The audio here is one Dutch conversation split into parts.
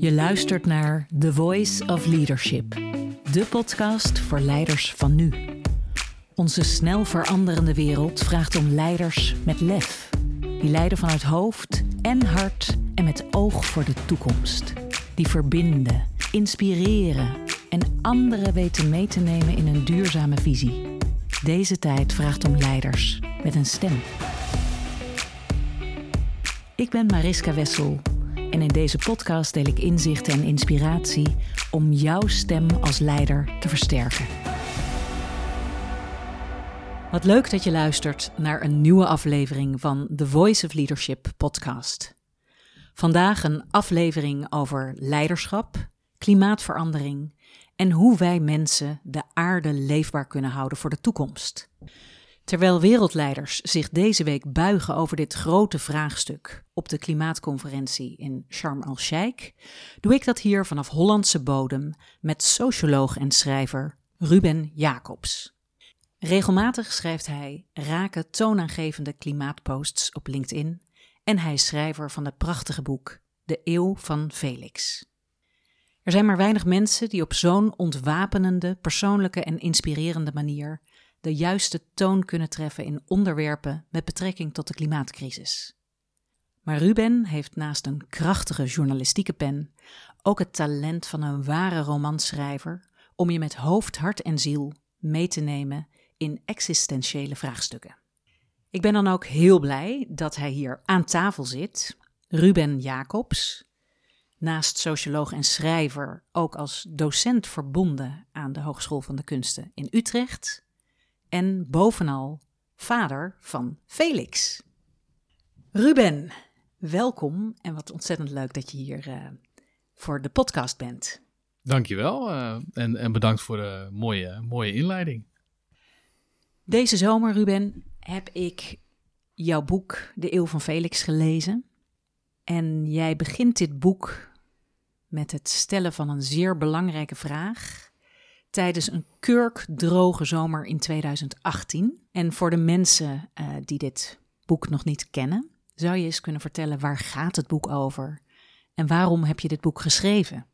Je luistert naar The Voice of Leadership, de podcast voor leiders van nu. Onze snel veranderende wereld vraagt om leiders met lef, die leiden vanuit hoofd en hart en met oog voor de toekomst, die verbinden, inspireren en anderen weten mee te nemen in een duurzame visie. Deze tijd vraagt om leiders met een stem. Ik ben Mariska Wessel en in deze podcast deel ik inzichten en inspiratie om jouw stem als leider te versterken. Wat leuk dat je luistert naar een nieuwe aflevering van The Voice of Leadership podcast. Vandaag een aflevering over leiderschap, klimaatverandering en hoe wij mensen de aarde leefbaar kunnen houden voor de toekomst. Terwijl wereldleiders zich deze week buigen over dit grote vraagstuk op de klimaatconferentie in Sharm el-Sheikh, doe ik dat hier vanaf Hollandse bodem met socioloog en schrijver Ruben Jacobs. Regelmatig schrijft hij rake toonaangevende klimaatposts op LinkedIn en hij is schrijver van het prachtige boek De Eeuw van Felix. Er zijn maar weinig mensen die op zo'n ontwapenende, persoonlijke en inspirerende manier de juiste toon kunnen treffen in onderwerpen met betrekking tot de klimaatcrisis. Maar Ruben heeft naast een krachtige journalistieke pen ook het talent van een ware romanschrijver om je met hoofd, hart en ziel mee te nemen in existentiële vraagstukken. Ik ben dan ook heel blij dat hij hier aan tafel zit, Ruben Jacobs, naast socioloog en schrijver ook als docent verbonden aan de Hogeschool van de Kunsten in Utrecht en bovenal vader van Felix. Ruben, welkom en wat ontzettend leuk dat je hier uh, voor de podcast bent. Dankjewel uh, en, en bedankt voor de mooie, mooie inleiding. Deze zomer, Ruben, heb ik jouw boek De Eeuw van Felix gelezen. En jij begint dit boek met het stellen van een zeer belangrijke vraag tijdens een kurkdroge zomer in 2018. En voor de mensen uh, die dit boek nog niet kennen, zou je eens kunnen vertellen waar gaat het boek over en waarom heb je dit boek geschreven?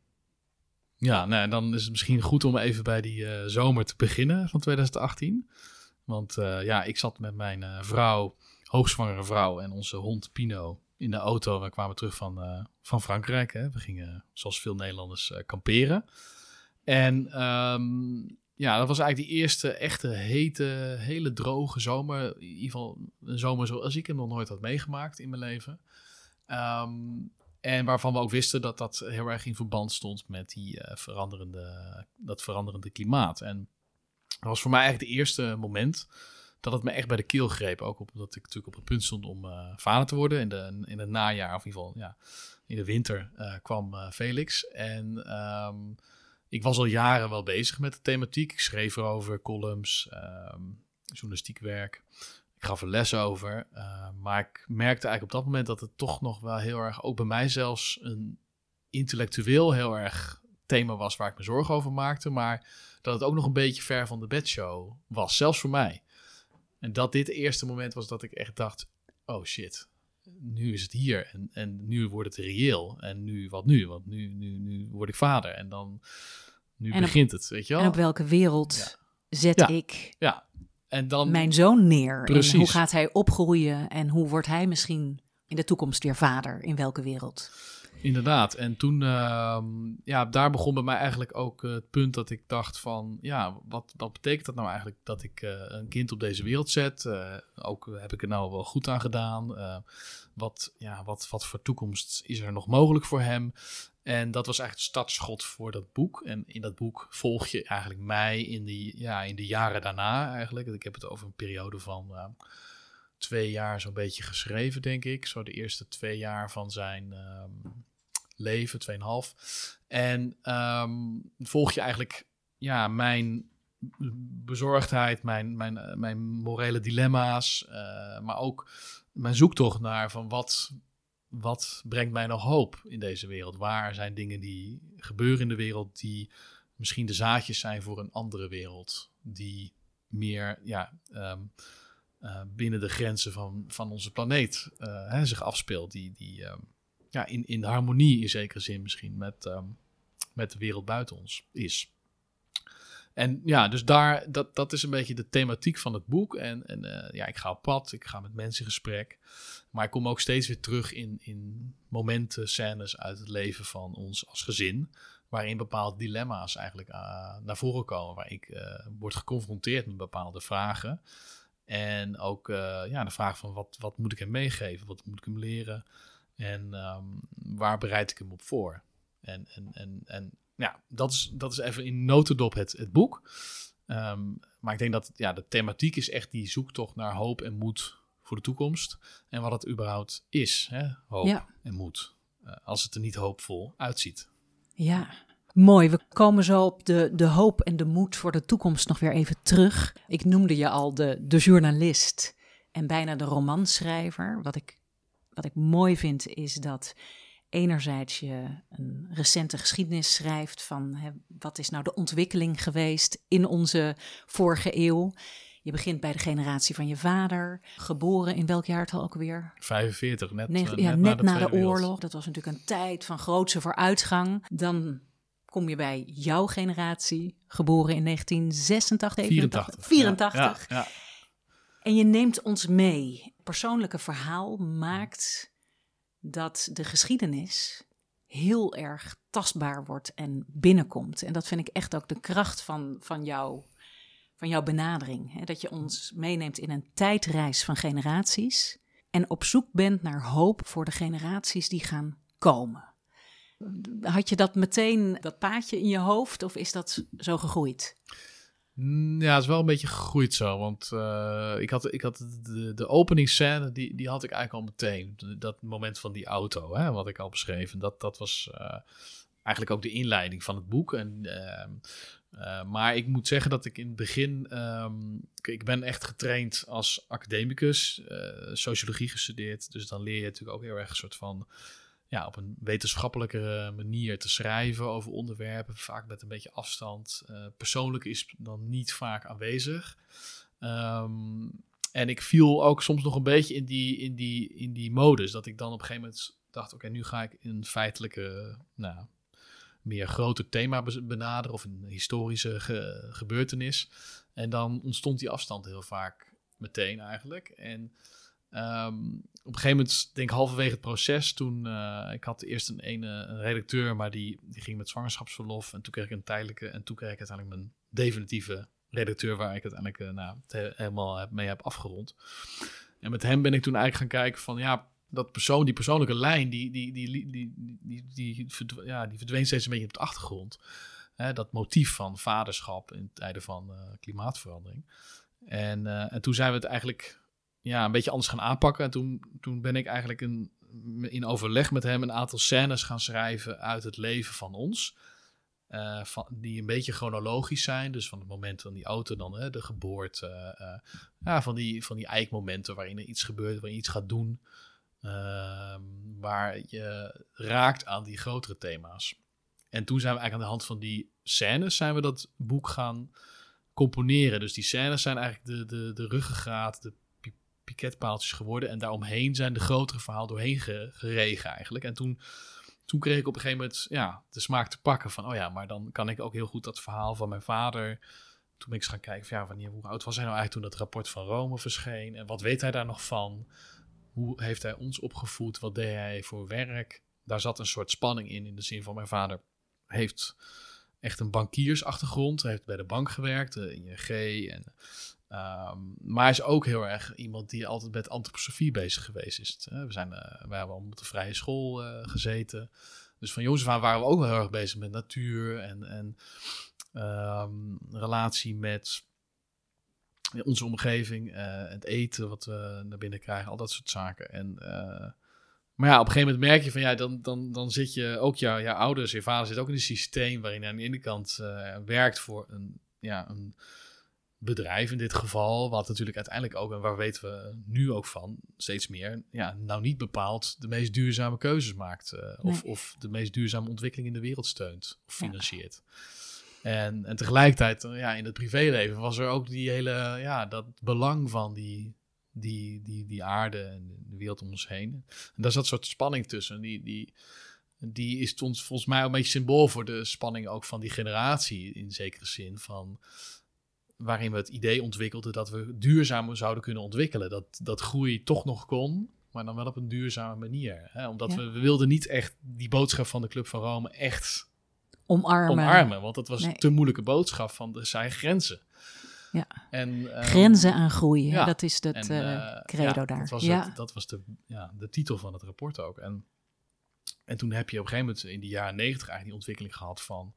Ja, nou, dan is het misschien goed om even bij die uh, zomer te beginnen van 2018. Want uh, ja, ik zat met mijn vrouw, hoogzwangere vrouw en onze hond Pino in de auto. We kwamen terug van, van Frankrijk. Hè. We gingen, zoals veel Nederlanders, kamperen. En um, ja, dat was eigenlijk die eerste echte hete, hele droge zomer. In ieder geval een zomer zoals ik hem nog nooit had meegemaakt in mijn leven. Um, en waarvan we ook wisten dat dat heel erg in verband stond met die, uh, veranderende, dat veranderende klimaat. En dat was voor mij eigenlijk het eerste moment dat het me echt bij de keel greep. Ook omdat ik natuurlijk op het punt stond om uh, vader te worden. In, de, in het najaar, of in ieder geval ja, in de winter, uh, kwam Felix. En um, ik was al jaren wel bezig met de thematiek. Ik schreef erover, columns, um, journalistiek werk. Ik gaf er les over. Uh, maar ik merkte eigenlijk op dat moment dat het toch nog wel heel erg, ook bij mij zelfs, een intellectueel heel erg thema was waar ik me zorgen over maakte. Maar dat het ook nog een beetje ver van de bedshow was, zelfs voor mij. En dat dit eerste moment was dat ik echt dacht: oh shit, nu is het hier en, en nu wordt het reëel. En nu, wat nu? Want nu, nu, nu word ik vader en dan, nu begint het, weet je wel. En op welke wereld zet ik ja. En dan, mijn zoon neer? Precies. En hoe gaat hij opgroeien en hoe wordt hij misschien in de toekomst weer vader? In welke wereld? Inderdaad. En toen, uh, ja, daar begon bij mij eigenlijk ook uh, het punt dat ik dacht van, ja, wat, wat betekent dat nou eigenlijk dat ik uh, een kind op deze wereld zet? Uh, ook heb ik er nou wel goed aan gedaan? wat, ja, wat, wat voor toekomst is er nog mogelijk voor hem? En dat was eigenlijk het startschot voor dat boek. En in dat boek volg je eigenlijk mij in, die, ja, in de jaren daarna eigenlijk. Ik heb het over een periode van twee jaar zo'n beetje geschreven, denk ik. Zo de eerste twee jaar van zijn um, leven, tweeënhalf. En um, volg je eigenlijk ja, mijn bezorgdheid, mijn, mijn, eh, mijn morele dilemma's, uh, maar ook mijn zoektocht naar van wat, wat brengt mij nog hoop in deze wereld? Waar zijn dingen die gebeuren in de wereld die misschien de zaadjes zijn voor een andere wereld, die meer ja, um, uh, binnen de grenzen van, van onze planeet uh, hè, zich afspeelt, die, die, um, ja, in, in harmonie in zekere zin misschien met, ehm, met de wereld buiten ons is. En ja, dus daar, dat, dat is een beetje de thematiek van het boek. En, en uh, ja, ik ga op pad, ik ga met mensen in gesprek. Maar ik kom ook steeds weer terug in, in momenten, scènes uit het leven van ons als gezin. Waarin bepaalde dilemma's eigenlijk uh, naar voren komen. Waar ik uh, word geconfronteerd met bepaalde vragen. En ook ja, de vraag van wat, wat moet ik hem meegeven? Wat moet ik hem leren? En um, waar bereid ik hem op voor? En, en, en, en ja, dat is, dat is even in notendop het, het boek. Um, maar ik denk dat ja, de thematiek is echt die zoektocht naar hoop en moed voor de toekomst. En wat het überhaupt is, hè? hoop Ja. en moed. Uh, als het er niet hoopvol uitziet. Ja, mooi. We komen zo op de, de hoop en de moed voor de toekomst nog weer even terug. Ik noemde je al de, de journalist en bijna de romanschrijver. Wat ik, wat ik mooi vind is dat enerzijds je een recente geschiedenis schrijft van hè, wat is nou de ontwikkeling geweest in onze vorige eeuw. Je begint bij de generatie van je vader, geboren in welk jaartal ook weer? 45, net, Nee, uh, ja, net, net, na na de, Wereld. oorlog. Dat was natuurlijk een tijd van grootse vooruitgang. Dan kom je bij jouw generatie, geboren in 1986, 84. 84. Ja. En je neemt ons mee. Het persoonlijke verhaal maakt dat de geschiedenis heel erg tastbaar wordt en binnenkomt. En dat vind ik echt ook de kracht van, van, jou, van jouw benadering. Hè? Dat je ons meeneemt in een tijdreis van generaties en op zoek bent naar hoop voor de generaties die gaan komen. Had je dat meteen, dat paadje in je hoofd, of is dat zo gegroeid? Ja, het is wel een beetje gegroeid zo. Want uh, ik had, ik had de, de openingsscène, die, die had ik eigenlijk al meteen. Dat moment van die auto, hè, wat ik al beschreef. En dat, dat was uh, eigenlijk ook de inleiding van het boek. En, uh, maar ik moet zeggen dat ik in het begin... Um, ik ben echt getraind als academicus. sociologie gestudeerd. Dus dan leer je natuurlijk ook heel erg een soort van ja, op een wetenschappelijke manier te schrijven over onderwerpen, vaak met een beetje afstand. Uh, persoonlijk is dan niet vaak aanwezig. Um, en ik viel ook soms nog een beetje in die, in die, in die modus, dat ik dan op een gegeven moment dacht, oké, nu ga ik een feitelijke, nou, meer groter thema benaderen of een historische ge gebeurtenis. En dan ontstond die afstand heel vaak meteen eigenlijk. En Um, op een gegeven moment, denk ik halverwege het proces, toen uh, ik had eerst een, ene, een redacteur, maar die, die ging met zwangerschapsverlof. En toen kreeg ik een tijdelijke en toen kreeg ik uiteindelijk mijn definitieve redacteur, waar ik uiteindelijk uh, nou, het helemaal mee heb afgerond. En met hem ben ik toen eigenlijk gaan kijken van ja, dat persoon, die persoonlijke lijn, die, die, die, die, die, die, die, verdw ja, die verdween steeds een beetje op de achtergrond. Dat motief van vaderschap in tijden van uh, klimaatverandering. En, en toen zijn we het eigenlijk ja, een beetje anders gaan aanpakken. En toen, toen ben ik eigenlijk een, in overleg met hem een aantal scènes gaan schrijven uit het leven van ons. Uh, van, die een beetje chronologisch zijn. Dus van het moment van die auto dan, hè, de geboorte. Uh, ja, van die, van die eikmomenten waarin er iets gebeurt, waarin je iets gaat doen. Uh, waar je raakt aan die grotere thema's. En toen zijn we eigenlijk aan de hand van die scènes zijn we dat boek gaan componeren. Dus die scènes zijn eigenlijk de, de, de ruggengraat, de piketpaaltjes geworden. En daaromheen zijn de grotere verhaal doorheen geregen eigenlijk. En toen, toen kreeg ik op een gegeven moment ja, de smaak te pakken van... oh ja, maar dan kan ik ook heel goed dat verhaal van mijn vader... Toen ben ik eens gaan kijken van ja, wanneer, hoe oud was hij nou eigenlijk toen dat rapport van Rome verscheen? En wat weet hij daar nog van? Hoe heeft hij ons opgevoed? Wat deed hij voor werk? Daar zat een soort spanning in, in de zin van mijn vader heeft echt een bankiersachtergrond. Hij heeft bij de bank gewerkt, de ING en Um, maar hij is ook heel erg iemand die altijd met antroposofie bezig geweest is. We, zijn, uh, we hebben al op de vrije school uh, gezeten. Dus van jongens af waren we ook wel heel erg bezig met natuur en, en um, relatie met onze omgeving, het eten wat we naar binnen krijgen, al dat soort zaken. En, maar ja, op een gegeven moment merk je van ja, dan, dan, dan zit je ook, jouw jou ouders, je vader zit ook in een systeem waarin hij aan de ene kant werkt voor een, ja, een bedrijf in dit geval, wat natuurlijk uiteindelijk ook, en waar weten we nu ook van, steeds meer, ja, nou niet bepaald de meest duurzame keuzes maakt. Uh, nee. of, of de meest duurzame ontwikkeling in de wereld steunt of financiert. Ja. En, en tegelijkertijd, ja, in het privéleven was er ook die hele, ja, dat belang van die die, die, die aarde en de wereld om ons heen. En daar zat soort spanning tussen. Die, die, die is ons volgens mij een beetje symbool voor de spanning ook van die generatie in zekere zin van waarin we het idee ontwikkelden dat we duurzaam zouden kunnen ontwikkelen. Dat, dat groei toch nog kon, maar dan wel op een duurzame manier. Hè? Omdat we, we wilden niet echt die boodschap van de Club van Rome echt omarmen. omarmen want dat was een te moeilijke boodschap van er zijn grenzen. Ja. En, ehm, Grenzen aan groei, ja. dat is het uh, credo daar. Dat was, het, dat was de, ja, de titel van het rapport ook. En, en toen heb je op een gegeven moment in de jaren negentig eigenlijk die ontwikkeling gehad van...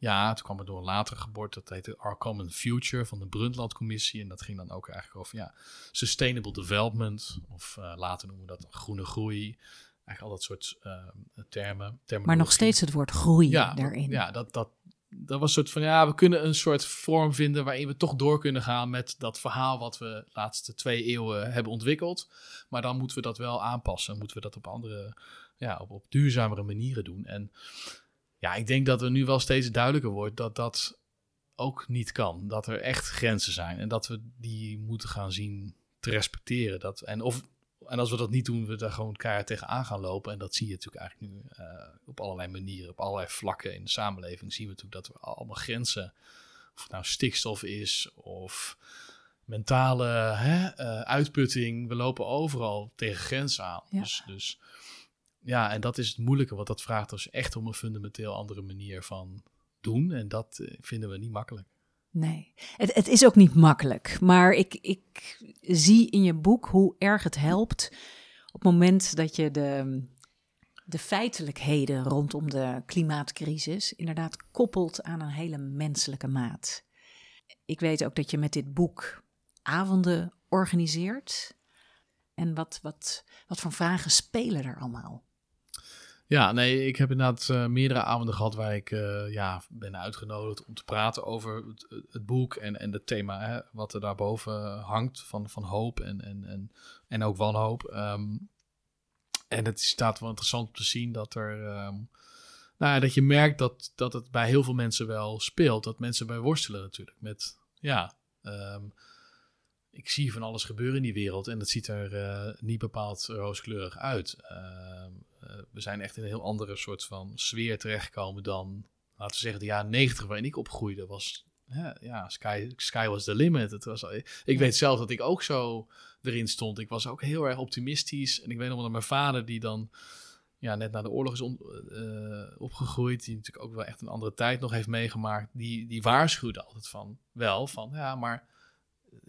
Ja, toen kwam er door een later geboorte, dat heette Our Common Future van de Brundtland-commissie. En dat ging dan ook eigenlijk over ja, sustainable development, of uh, later noemen we dat groene groei. Eigenlijk al dat soort uh, termen. Maar nog steeds het woord groei ja, daarin. Ja, dat, dat, dat was een soort van, ja, we kunnen een soort vorm vinden waarin we toch door kunnen gaan met dat verhaal wat we de laatste twee eeuwen hebben ontwikkeld. Maar dan moeten we dat wel aanpassen. Moeten we dat op andere, ja, op, op duurzamere manieren doen. En ja, ik denk dat er nu wel steeds duidelijker wordt dat dat ook niet kan. Dat er echt grenzen zijn en dat we die moeten gaan zien te respecteren. Dat, en, of, en als we dat niet doen, we daar gewoon keihard tegenaan gaan lopen. En dat zie je natuurlijk eigenlijk nu uh, op allerlei manieren, op allerlei vlakken in de samenleving. Zien we natuurlijk dat we allemaal grenzen, of het nou stikstof is of mentale hè, uh, uitputting. We lopen overal tegen grenzen aan. Ja. Dus, dus ja, en dat is het moeilijke, want dat vraagt dus echt om een fundamenteel andere manier van doen. En dat uh, vinden we niet makkelijk. Nee, het, het, is ook niet makkelijk. Maar ik, ik zie in je boek hoe erg het helpt op het moment dat je de, de feitelijkheden rondom de klimaatcrisis inderdaad koppelt aan een hele menselijke maat. Ik weet ook dat je met dit boek avonden organiseert. En wat, wat, wat voor vragen spelen er allemaal? Ja, nee, ik heb inderdaad uh, meerdere avonden gehad waar ik uh, ja, ben uitgenodigd om te praten over het, het boek en, en het thema hè, wat er daarboven hangt van, van hoop en, en, en, en ook wanhoop. Um, en het staat wel interessant om te zien dat er. Um, nou ja, dat je merkt dat, dat het bij heel veel mensen wel speelt. Dat mensen bij worstelen natuurlijk. Met ja. Um, ik zie van alles gebeuren in die wereld en dat ziet er uh, niet bepaald rooskleurig uit. Uh, uh, we zijn echt in een heel andere soort van sfeer terechtgekomen dan, laten we zeggen, de jaren negentig waarin ik opgroeide. Was, ja, sky, sky was the limit. Het was, ik weet zelf dat ik ook zo erin stond. Ik was ook heel erg optimistisch. En ik weet nog wel dat mijn vader, die dan ja, net na de oorlog is on, opgegroeid, die natuurlijk ook wel echt een andere tijd nog heeft meegemaakt, die, die waarschuwde altijd van, wel, van ja, maar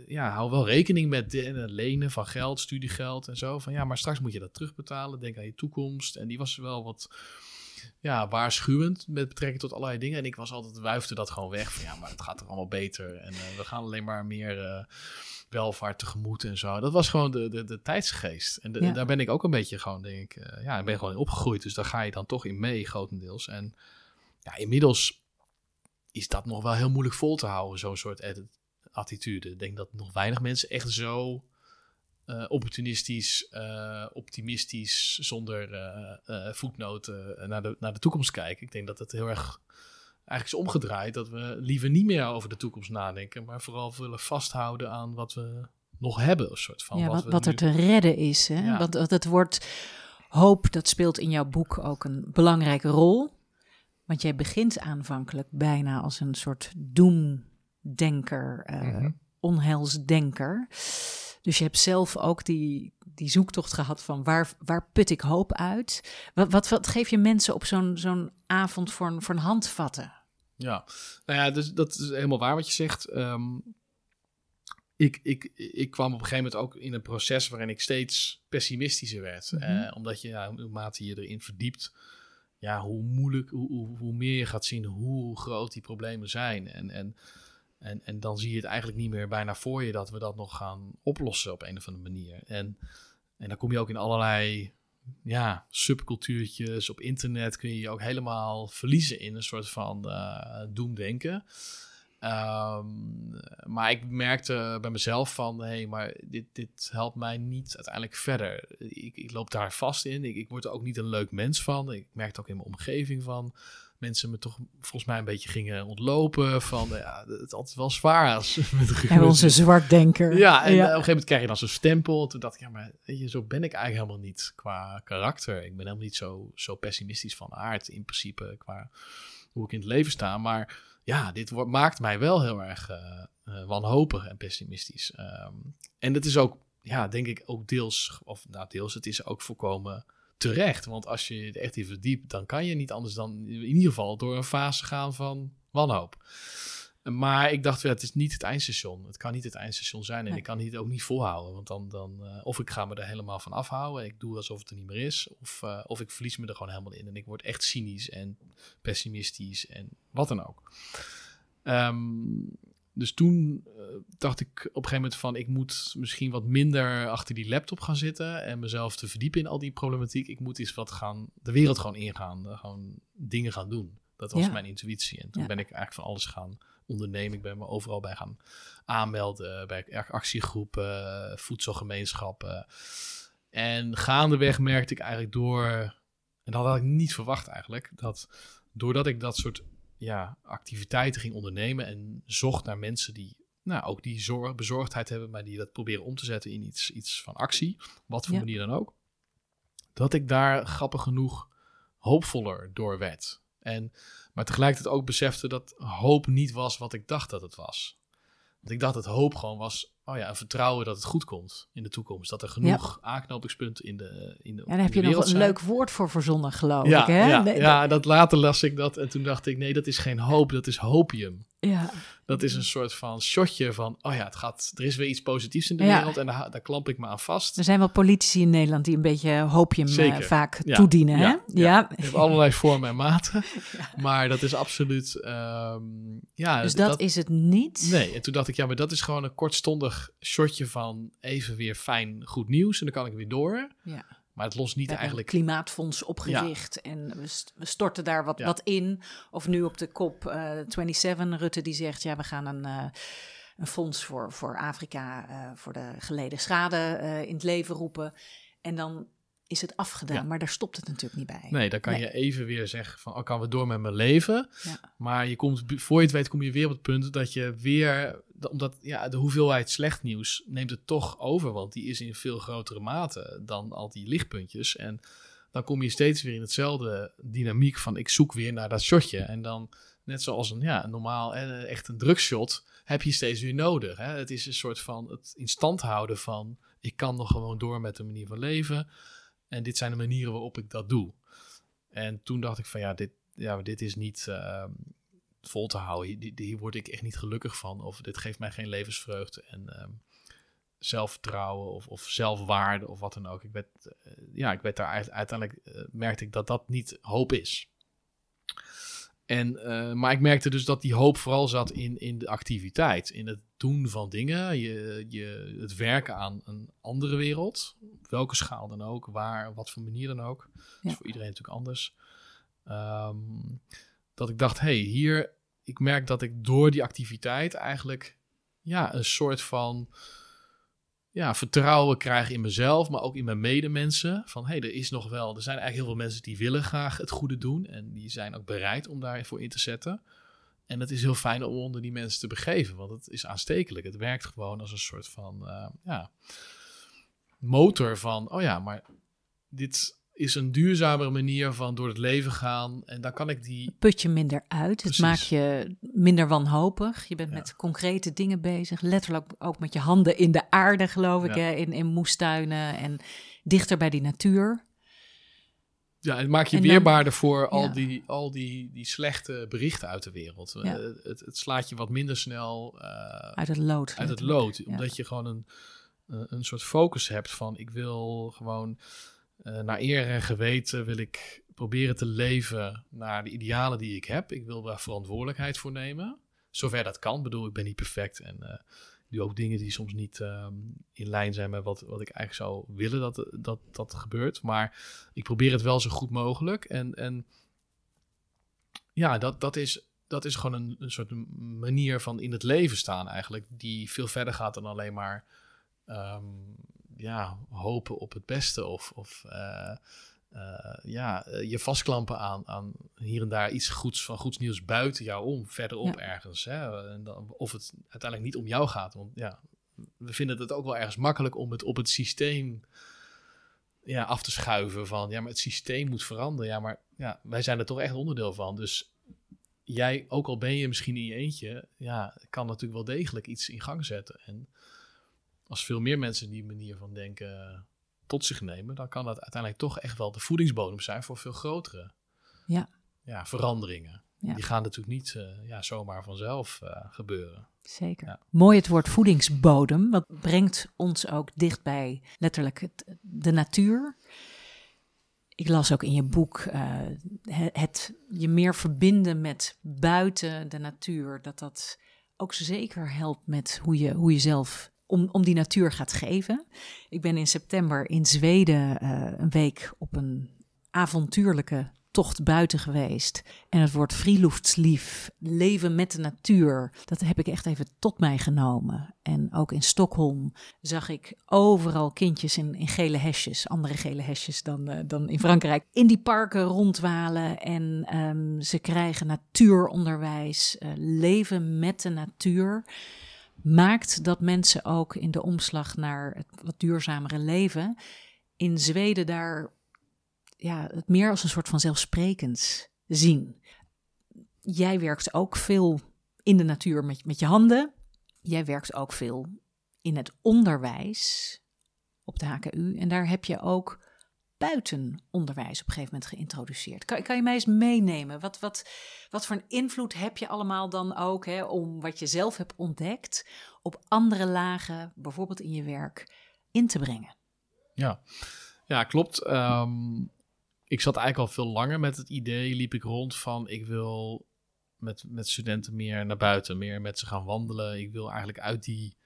ja, hou wel rekening met de, lenen van geld, studiegeld en zo. Van ja, maar straks moet je dat terugbetalen. Denk aan je toekomst. En die was wel wat ja, waarschuwend met betrekking tot allerlei dingen. En ik was altijd wuifde dat gewoon weg. Van ja, maar het gaat er allemaal beter. En uh, we gaan alleen maar meer uh, welvaart tegemoet en zo. Dat was gewoon de, de, de tijdsgeest. En de, ja. daar ben ik ook een beetje gewoon, denk ik, uh, ja, ik ben gewoon in opgegroeid. Dus daar ga je dan toch in mee, grotendeels. En ja, inmiddels is dat nog wel heel moeilijk vol te houden, zo'n soort edit attitude. Ik denk dat nog weinig mensen echt zo uh, opportunistisch, uh, optimistisch, zonder uh, voetnoten naar, de, naar de toekomst kijken. Ik denk dat het heel erg eigenlijk is omgedraaid. Dat we liever niet meer over de toekomst nadenken, maar vooral willen vasthouden aan wat we nog hebben. Een soort van ja, wat, wat, wat nu... er te redden is. Hè? Ja. Want het woord hoop, dat speelt in jouw boek ook een belangrijke rol. Want jij begint aanvankelijk bijna als een soort doem denker, uh, mm-hmm. onheilsdenker. Dus je hebt zelf ook die, die zoektocht gehad van waar, waar put ik hoop uit? Wat, wat, wat geef je mensen op zo'n zo'n avond voor een, voor een handvatten? Ja, nou ja, dus dat is helemaal waar wat je zegt. Um, ik, ik, ik kwam op een gegeven moment ook in een proces waarin ik steeds pessimistischer werd. Mm-hmm. Uh, omdat je, ja, naarmate je erin verdiept, ja, hoe moeilijk, hoe, hoe, hoe meer je gaat zien hoe groot die problemen zijn. En, en en, en dan zie je het eigenlijk niet meer bijna voor je dat we dat nog gaan oplossen op een of andere manier. En, en dan kom je ook in allerlei ja, subcultuurtjes. Op internet kun je je ook helemaal verliezen in een soort van uh, doemdenken. Um, maar ik merkte bij mezelf van, hé, hey, maar dit, dit helpt mij niet uiteindelijk verder. Ik, ik loop daar vast in. Ik, ik word er ook niet een leuk mens van. Ik merk het ook in mijn omgeving van mensen me toch volgens mij een beetje gingen ontlopen. Van ja, het altijd wel zwaar als met En onze zwartdenker. Ja, en op een gegeven moment krijg je dan zo'n stempel. Toen dacht ik, ja, maar weet je, zo ben ik eigenlijk helemaal niet qua karakter. Ik ben helemaal niet zo, zo pessimistisch van aard in principe qua hoe ik in het leven sta. Maar ja, dit wordt, maakt mij wel heel erg uh, wanhopig en pessimistisch. Ehm, en dat is ook, ja, denk ik ook deels, of nou deels, het is ook voorkomen terecht. Want als je het echt in verdiept, dan kan je niet anders dan in ieder geval door een fase gaan van wanhoop. Maar ik dacht, ja, het is niet het eindstation. Het kan niet het eindstation zijn. En ik kan het ook niet volhouden. Want dan, dan uh, of ik ga me er helemaal van afhouden. Ik doe alsof het er niet meer is. Of, uh, of ik verlies me er gewoon helemaal in. En ik word echt cynisch en pessimistisch en wat dan ook. Um, dus toen uh, dacht ik op een gegeven moment van... ik moet misschien wat minder achter die laptop gaan zitten... en mezelf te verdiepen in al die problematiek. Ik moet eens wat gaan... de wereld gewoon ingaan. Gewoon dingen gaan doen. Dat was ja. mijn intuïtie. En toen ja. ben ik eigenlijk van alles gaan ondernemen. Ik ben me overal bij gaan aanmelden. Bij actiegroepen, voedselgemeenschappen. En gaandeweg merkte ik eigenlijk door... en dat had ik niet verwacht eigenlijk... dat doordat ik dat soort ja, activiteiten ging ondernemen en zocht naar mensen die nou, ook die zorg, bezorgdheid hebben, maar die dat proberen om te zetten in iets, iets van actie, wat voor ja. manier dan ook, dat ik daar grappig genoeg hoopvoller door werd. En, maar tegelijkertijd ook besefte dat hoop niet was wat ik dacht dat het was. Want ik dacht dat hoop gewoon was, oh ja, een vertrouwen dat het goed komt in de toekomst. Dat er genoeg ja. aanknopingspunten in de in de En daar heb je nog een zijn. leuk woord voor verzonnen, geloof ja, ik. Hè? Ja, nee, ja, dat later las ik dat en toen dacht ik, nee, dat is geen hoop, dat is hopium. Ja. Dat is een soort van shotje van, oh ja, het gaat, er is weer iets positiefs in de Ja. wereld en daar, daar klamp ik me aan vast. Er zijn wel politici in Nederland die een beetje hoopje Zeker. vaak Ja. toedienen. Hè? Ja, ja. Je hebt allerlei vormen en maten, maar dat is absoluut, ehm, ja. Dus dat, is het niet. Nee, en toen dacht ik, ja, maar dat is gewoon een kortstondig shotje van even weer fijn goed nieuws en dan kan ik weer door. Ja. Maar het lost niet We eigenlijk... een klimaatfonds opgericht en we, st- we storten daar wat, Ja. wat in. Of nu op de kop eh 27, Rutte die zegt, ja, we gaan een, eh, een fonds voor, voor Afrika, eh, voor de geleden schade in het leven roepen. En dan is het afgedaan, Ja. maar daar stopt het natuurlijk niet bij. Nee, dan kan Nee. je even weer zeggen van, oh, kan we door met mijn leven? Ja. Maar je komt, voor je het weet kom je weer op het punt dat je weer, omdat ja, de hoeveelheid slecht nieuws neemt het toch over, want die is in veel grotere mate dan al die lichtpuntjes. En dan kom je steeds weer in hetzelfde dynamiek van ik zoek weer naar dat shotje. En dan, net zoals een, ja, normaal, eh, echt een drugshot, heb je steeds weer nodig. Hè? Het is een soort van het in stand houden van ik kan nog gewoon door met de manier van leven. En dit zijn de manieren waarop ik dat doe. En toen dacht ik van ja, dit, ja, dit is niet ehm, vol te houden. Hier, hier word ik echt niet gelukkig van. Of dit geeft mij geen levensvreugde en ehm, zelfvertrouwen of, of zelfwaarde of wat dan ook. Ik werd, eh, ja, ik werd daar uit- uiteindelijk, eh, merkte ik dat dat niet hoop is. En, eh, maar ik merkte dus dat die hoop vooral zat in, in de activiteit, in het doen van dingen, je, je, het werken aan een andere wereld, op welke schaal dan ook, waar, wat voor manier dan ook. Dat is voor iedereen natuurlijk anders. Ehm, dat ik dacht, hey, hier, ik merk dat ik door die activiteit eigenlijk ja, een soort van ja, vertrouwen krijg in mezelf, maar ook in mijn medemensen. Van hey, er is nog wel, er zijn eigenlijk heel veel mensen die willen graag het goede doen en die zijn ook bereid om daarvoor in te zetten. En het is heel fijn om onder die mensen te begeven, want het is aanstekelijk. Het werkt gewoon als een soort van eh, ja, motor van, oh ja, maar dit is een duurzamere manier van door het leven gaan. En dan kan ik die Put je minder uit, het maakt je minder wanhopig. Je bent Ja. met concrete dingen bezig, letterlijk ook met je handen in de aarde, geloof ik, Ja. hè? In, in moestuinen en dichter bij die natuur. Ja, het maakt je dan- weerbaarder voor al, Ja. die, al die, die slechte berichten uit de wereld. Eh, het, het slaat je wat minder snel eh, Uit het lood. uit het lood. Omdat je gewoon een, eh, een soort focus hebt van ik wil gewoon eh, naar eer en geweten wil ik proberen te leven naar de idealen die ik heb. Ik wil daar verantwoordelijkheid voor nemen. Zover dat kan. Ik bedoel, ik ben niet perfect en eh, doe ook dingen die soms niet ehm, in lijn zijn met wat, wat ik eigenlijk zou willen dat, dat dat gebeurt. Maar ik probeer het wel zo goed mogelijk. En, en ja, dat, dat, is, dat is gewoon een, een soort manier van in het leven staan eigenlijk. Die veel verder gaat dan alleen maar ehm, ja, hopen op het beste. Of, of eh, eh, ja, eh, je vastklampen aan, aan hier en daar iets goeds van goeds nieuws buiten jou om, verderop ergens. Hè? En dan, of het uiteindelijk niet om jou gaat. Want ja, we vinden het ook wel ergens makkelijk om het op het systeem ja, af te schuiven. Van ja, maar het systeem moet veranderen. Ja, maar ja, wij zijn er toch echt onderdeel van. Dus jij, ook al ben je misschien in je eentje, ja, kan natuurlijk wel degelijk iets in gang zetten. En als veel meer mensen die manier van denken tot zich nemen, dan kan dat uiteindelijk toch echt wel de voedingsbodem zijn voor veel grotere ja. Ja, veranderingen. Die gaan natuurlijk niet uh, ja, zomaar vanzelf uh, gebeuren. Zeker. Ja. Mooi het woord voedingsbodem. Wat brengt ons ook dicht bij letterlijk het, de natuur. Ik las ook in je boek uh, het, het, je meer verbinden met buiten de natuur. Dat dat ook zeker helpt met hoe je, hoe je zelf om, om die natuur gaat geven. Ik ben in september in Zweden uh, een week op een avontuurlijke tocht buiten geweest. En het woord Friluftslief, leven met de natuur, dat heb ik echt even tot mij genomen. En ook in Stockholm zag ik overal kindjes in, in gele hesjes, andere gele hesjes dan, uh, dan in Frankrijk, in die parken rondwalen. En um, ze krijgen natuuronderwijs, uh, leven met de natuur maakt dat mensen ook in de omslag naar het wat duurzamere leven in Zweden daar ja, het meer als een soort van zelfsprekends zien. Jij werkt ook veel in de natuur met, met je handen. Jij werkt ook veel in het onderwijs op de HKU. En daar heb je ook buitenonderwijs op een gegeven moment geïntroduceerd. Kan, kan je mij eens meenemen? Wat, wat, wat voor een invloed heb je allemaal dan ook hè, om wat je zelf hebt ontdekt op andere lagen, bijvoorbeeld in je werk, in te brengen? Ja, ja klopt. Um, ik zat eigenlijk al veel langer met het idee, liep ik rond van ik wil met, met studenten meer naar buiten, meer met ze gaan wandelen. Ik wil eigenlijk uit die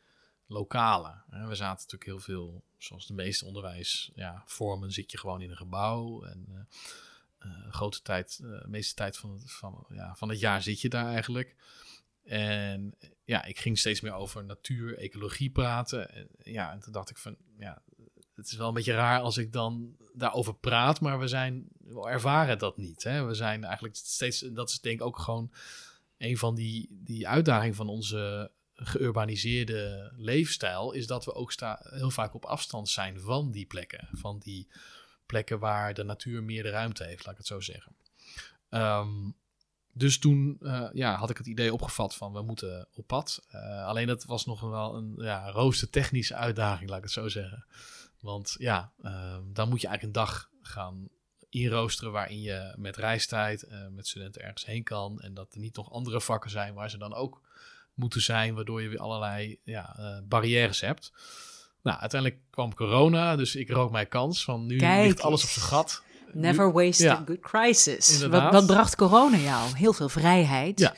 lokale. We zaten natuurlijk heel veel, zoals de meeste onderwijsvormen, ja, zit je gewoon in een gebouw. En uh, grote tijd, uh, de meeste tijd van het, van, ja, van het jaar zit je daar eigenlijk. En ja, ik ging steeds meer over natuur, ecologie praten. En, ja, en toen dacht ik van, ja, het is wel een beetje raar als ik dan daarover praat, maar we zijn, ervaren dat niet. Hè? We zijn eigenlijk steeds, dat is denk ik ook gewoon een van die, die uitdagingen van onze geurbaniseerde leefstijl, is dat we ook heel vaak op afstand zijn van die plekken. Van die plekken waar de natuur meer de ruimte heeft, laat ik het zo zeggen. Um, dus toen uh, ja, had ik het idee opgevat van we moeten op pad. Uh, alleen dat was nog wel een ja, rooster technische uitdaging, laat ik het zo zeggen. Want ja, uh, dan moet je eigenlijk een dag gaan inroosteren waarin je met reistijd, uh, met studenten ergens heen kan. En dat er niet nog andere vakken zijn waar ze dan ook moeten zijn, waardoor je weer allerlei ja, uh, barrières hebt. Nou, uiteindelijk kwam corona, dus ik rook mijn kans van nu Kijk ligt alles op zijn gat. Never waste ja. a good crisis. Wat, wat, bracht corona jou? Heel veel vrijheid. Ja.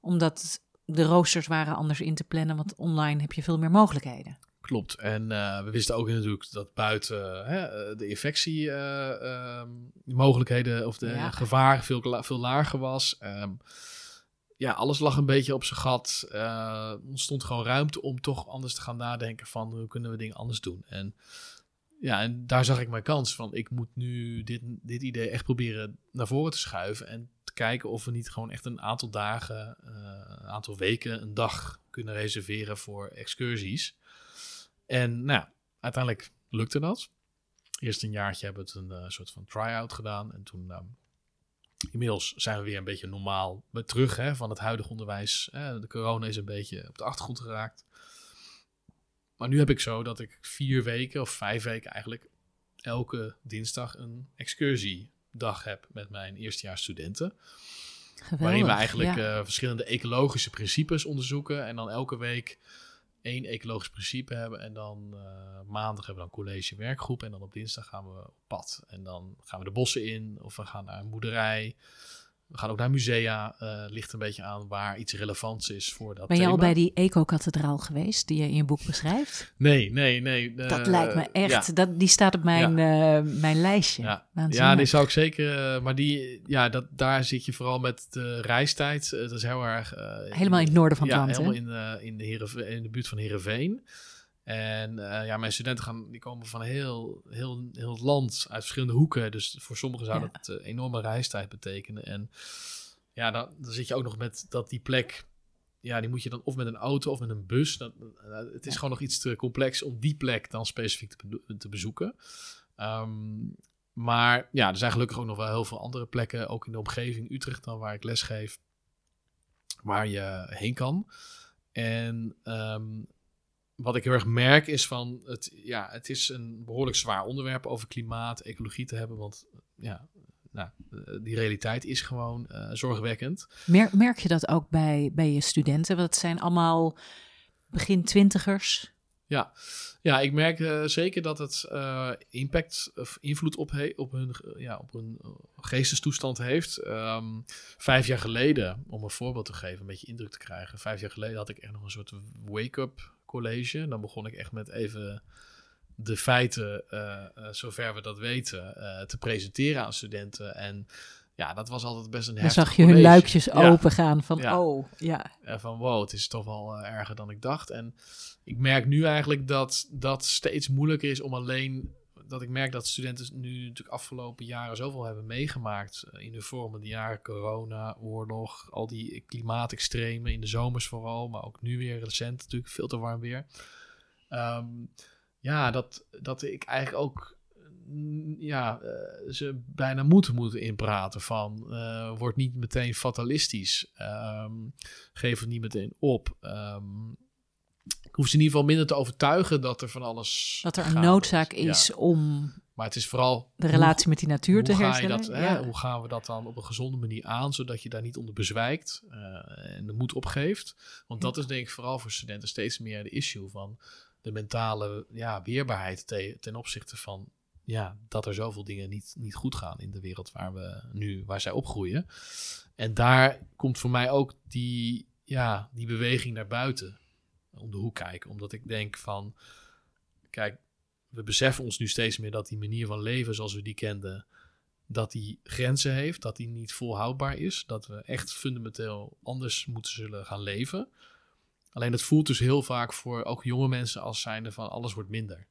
Omdat de roosters waren anders in te plannen, want online heb je veel meer mogelijkheden. Klopt. En uh, we wisten ook natuurlijk dat buiten hè, de infectiemogelijkheden uh, um, of de ja. gevaar veel, veel lager was. Um, ja, alles lag een beetje op zijn gat. Uh, ontstond gewoon ruimte om toch anders te gaan nadenken van hoe kunnen we dingen anders doen. En ja, en daar zag ik mijn kans van. Ik moet nu dit, dit idee echt proberen naar voren te schuiven en te kijken of we niet gewoon echt een aantal dagen, een aantal weken, een dag kunnen reserveren voor excursies. En nou uiteindelijk lukte dat. Eerst een jaartje hebben we het een uh, soort van try-out gedaan. En toen, uh, inmiddels zijn we weer een beetje normaal terug hè, van het huidige onderwijs. de corona is een beetje op de achtergrond geraakt. Maar nu heb ik zo dat ik vier weken of vijf weken eigenlijk elke dinsdag een excursiedag heb met mijn eerstejaars studenten. Geweldig, waarin we eigenlijk ja. uh, verschillende ecologische principes onderzoeken. En dan elke week één ecologisch principe hebben. En dan uh, maandag hebben we dan college werkgroep. En dan op dinsdag gaan we op pad. En dan gaan we de bossen in. Of we gaan naar een boerderij. We gaan ook naar musea. Uh, ligt een beetje aan waar iets relevants is voor dat Ben je thema. al bij die eco-kathedraal geweest die je in je boek beschrijft? Nee, nee, nee. Uh, dat lijkt me echt. Ja. Dat, die staat op mijn, ja. uh, mijn lijstje. Ja. ja, die zou ik zeker. maar die, ja, dat, daar zit je vooral met de reistijd. dat is heel erg. helemaal in het noorden van het ja, land. Helemaal in, in, de Heerenve in de buurt van Heerenveen. En uh, ja, mijn studenten gaan, die komen van heel, heel, heel het land, uit verschillende hoeken. Dus voor sommigen zou Ja. dat uh, enorme reistijd betekenen. En ja, dan, dan zit je ook nog met dat die plek, ja, die moet je dan of met een auto of met een bus. Dat, uh, het is Ja. gewoon nog iets te complex om die plek dan specifiek te, te bezoeken. Ehm, maar ja, er zijn gelukkig ook nog wel heel veel andere plekken, ook in de omgeving Utrecht dan waar ik lesgeef, waar je heen kan. En ehm, wat ik heel erg merk is van, het, ja, het is een behoorlijk zwaar onderwerp over klimaat, ecologie te hebben, want ja, nou, eh, die realiteit is gewoon eh, zorgwekkend. Mer- merk je dat ook bij, bij je studenten? Want het zijn allemaal begin twintigers. Ja, ja ik merk eh, zeker dat het impact of invloed op, he- op, hun, ja, op hun geestestoestand heeft. Ehm, vijf jaar geleden, om een voorbeeld te geven, een beetje indruk te krijgen. Vijf jaar geleden had ik echt nog een soort wake-up college. Dan begon ik echt met even de feiten, eh, eh, zover we dat weten, eh, te presenteren aan studenten. En ja, dat was altijd best een Dan heftig zag je hun luikjes Ja. open gaan van, Ja. oh, ja. En van wow, het is toch wel erger dan ik dacht. En ik merk nu eigenlijk dat dat steeds moeilijker is om alleen. Dat ik merk dat studenten nu natuurlijk afgelopen jaren zoveel hebben meegemaakt. eh, in de vormen, de jaren corona, oorlog, al die klimaatextremen in de zomers vooral. Maar ook nu weer recent natuurlijk, veel te warm weer. Ehm, ja, dat, dat ik eigenlijk ook mm, ja, eh, ze bijna moeten moeten inpraten van eh word niet meteen fatalistisch. Ehm, geef het niet meteen op. Ehm, hoef ze in ieder geval minder te overtuigen dat er van alles. Dat er een noodzaak is om Maar het is vooral. de relatie met die natuur te herstellen. dat, hè, ja. hoe gaan we dat dan op een gezonde manier aan, zodat je daar niet onder bezwijkt eh, en de moed opgeeft? Want dat is denk ik vooral voor studenten steeds meer de issue van de mentale ja, weerbaarheid te- ten opzichte van ja, dat er zoveel dingen niet, niet goed gaan in de wereld waar we nu, waar zij opgroeien. En daar komt voor mij ook die, ja, die beweging naar buiten om de hoek kijken. Omdat ik denk van, kijk, we beseffen ons nu steeds meer dat die manier van leven zoals we die kenden, dat die grenzen heeft, dat die niet volhoudbaar is, dat we echt fundamenteel anders moeten zullen gaan leven. Alleen het voelt dus heel vaak voor ook jonge mensen als zijnde van alles wordt minder.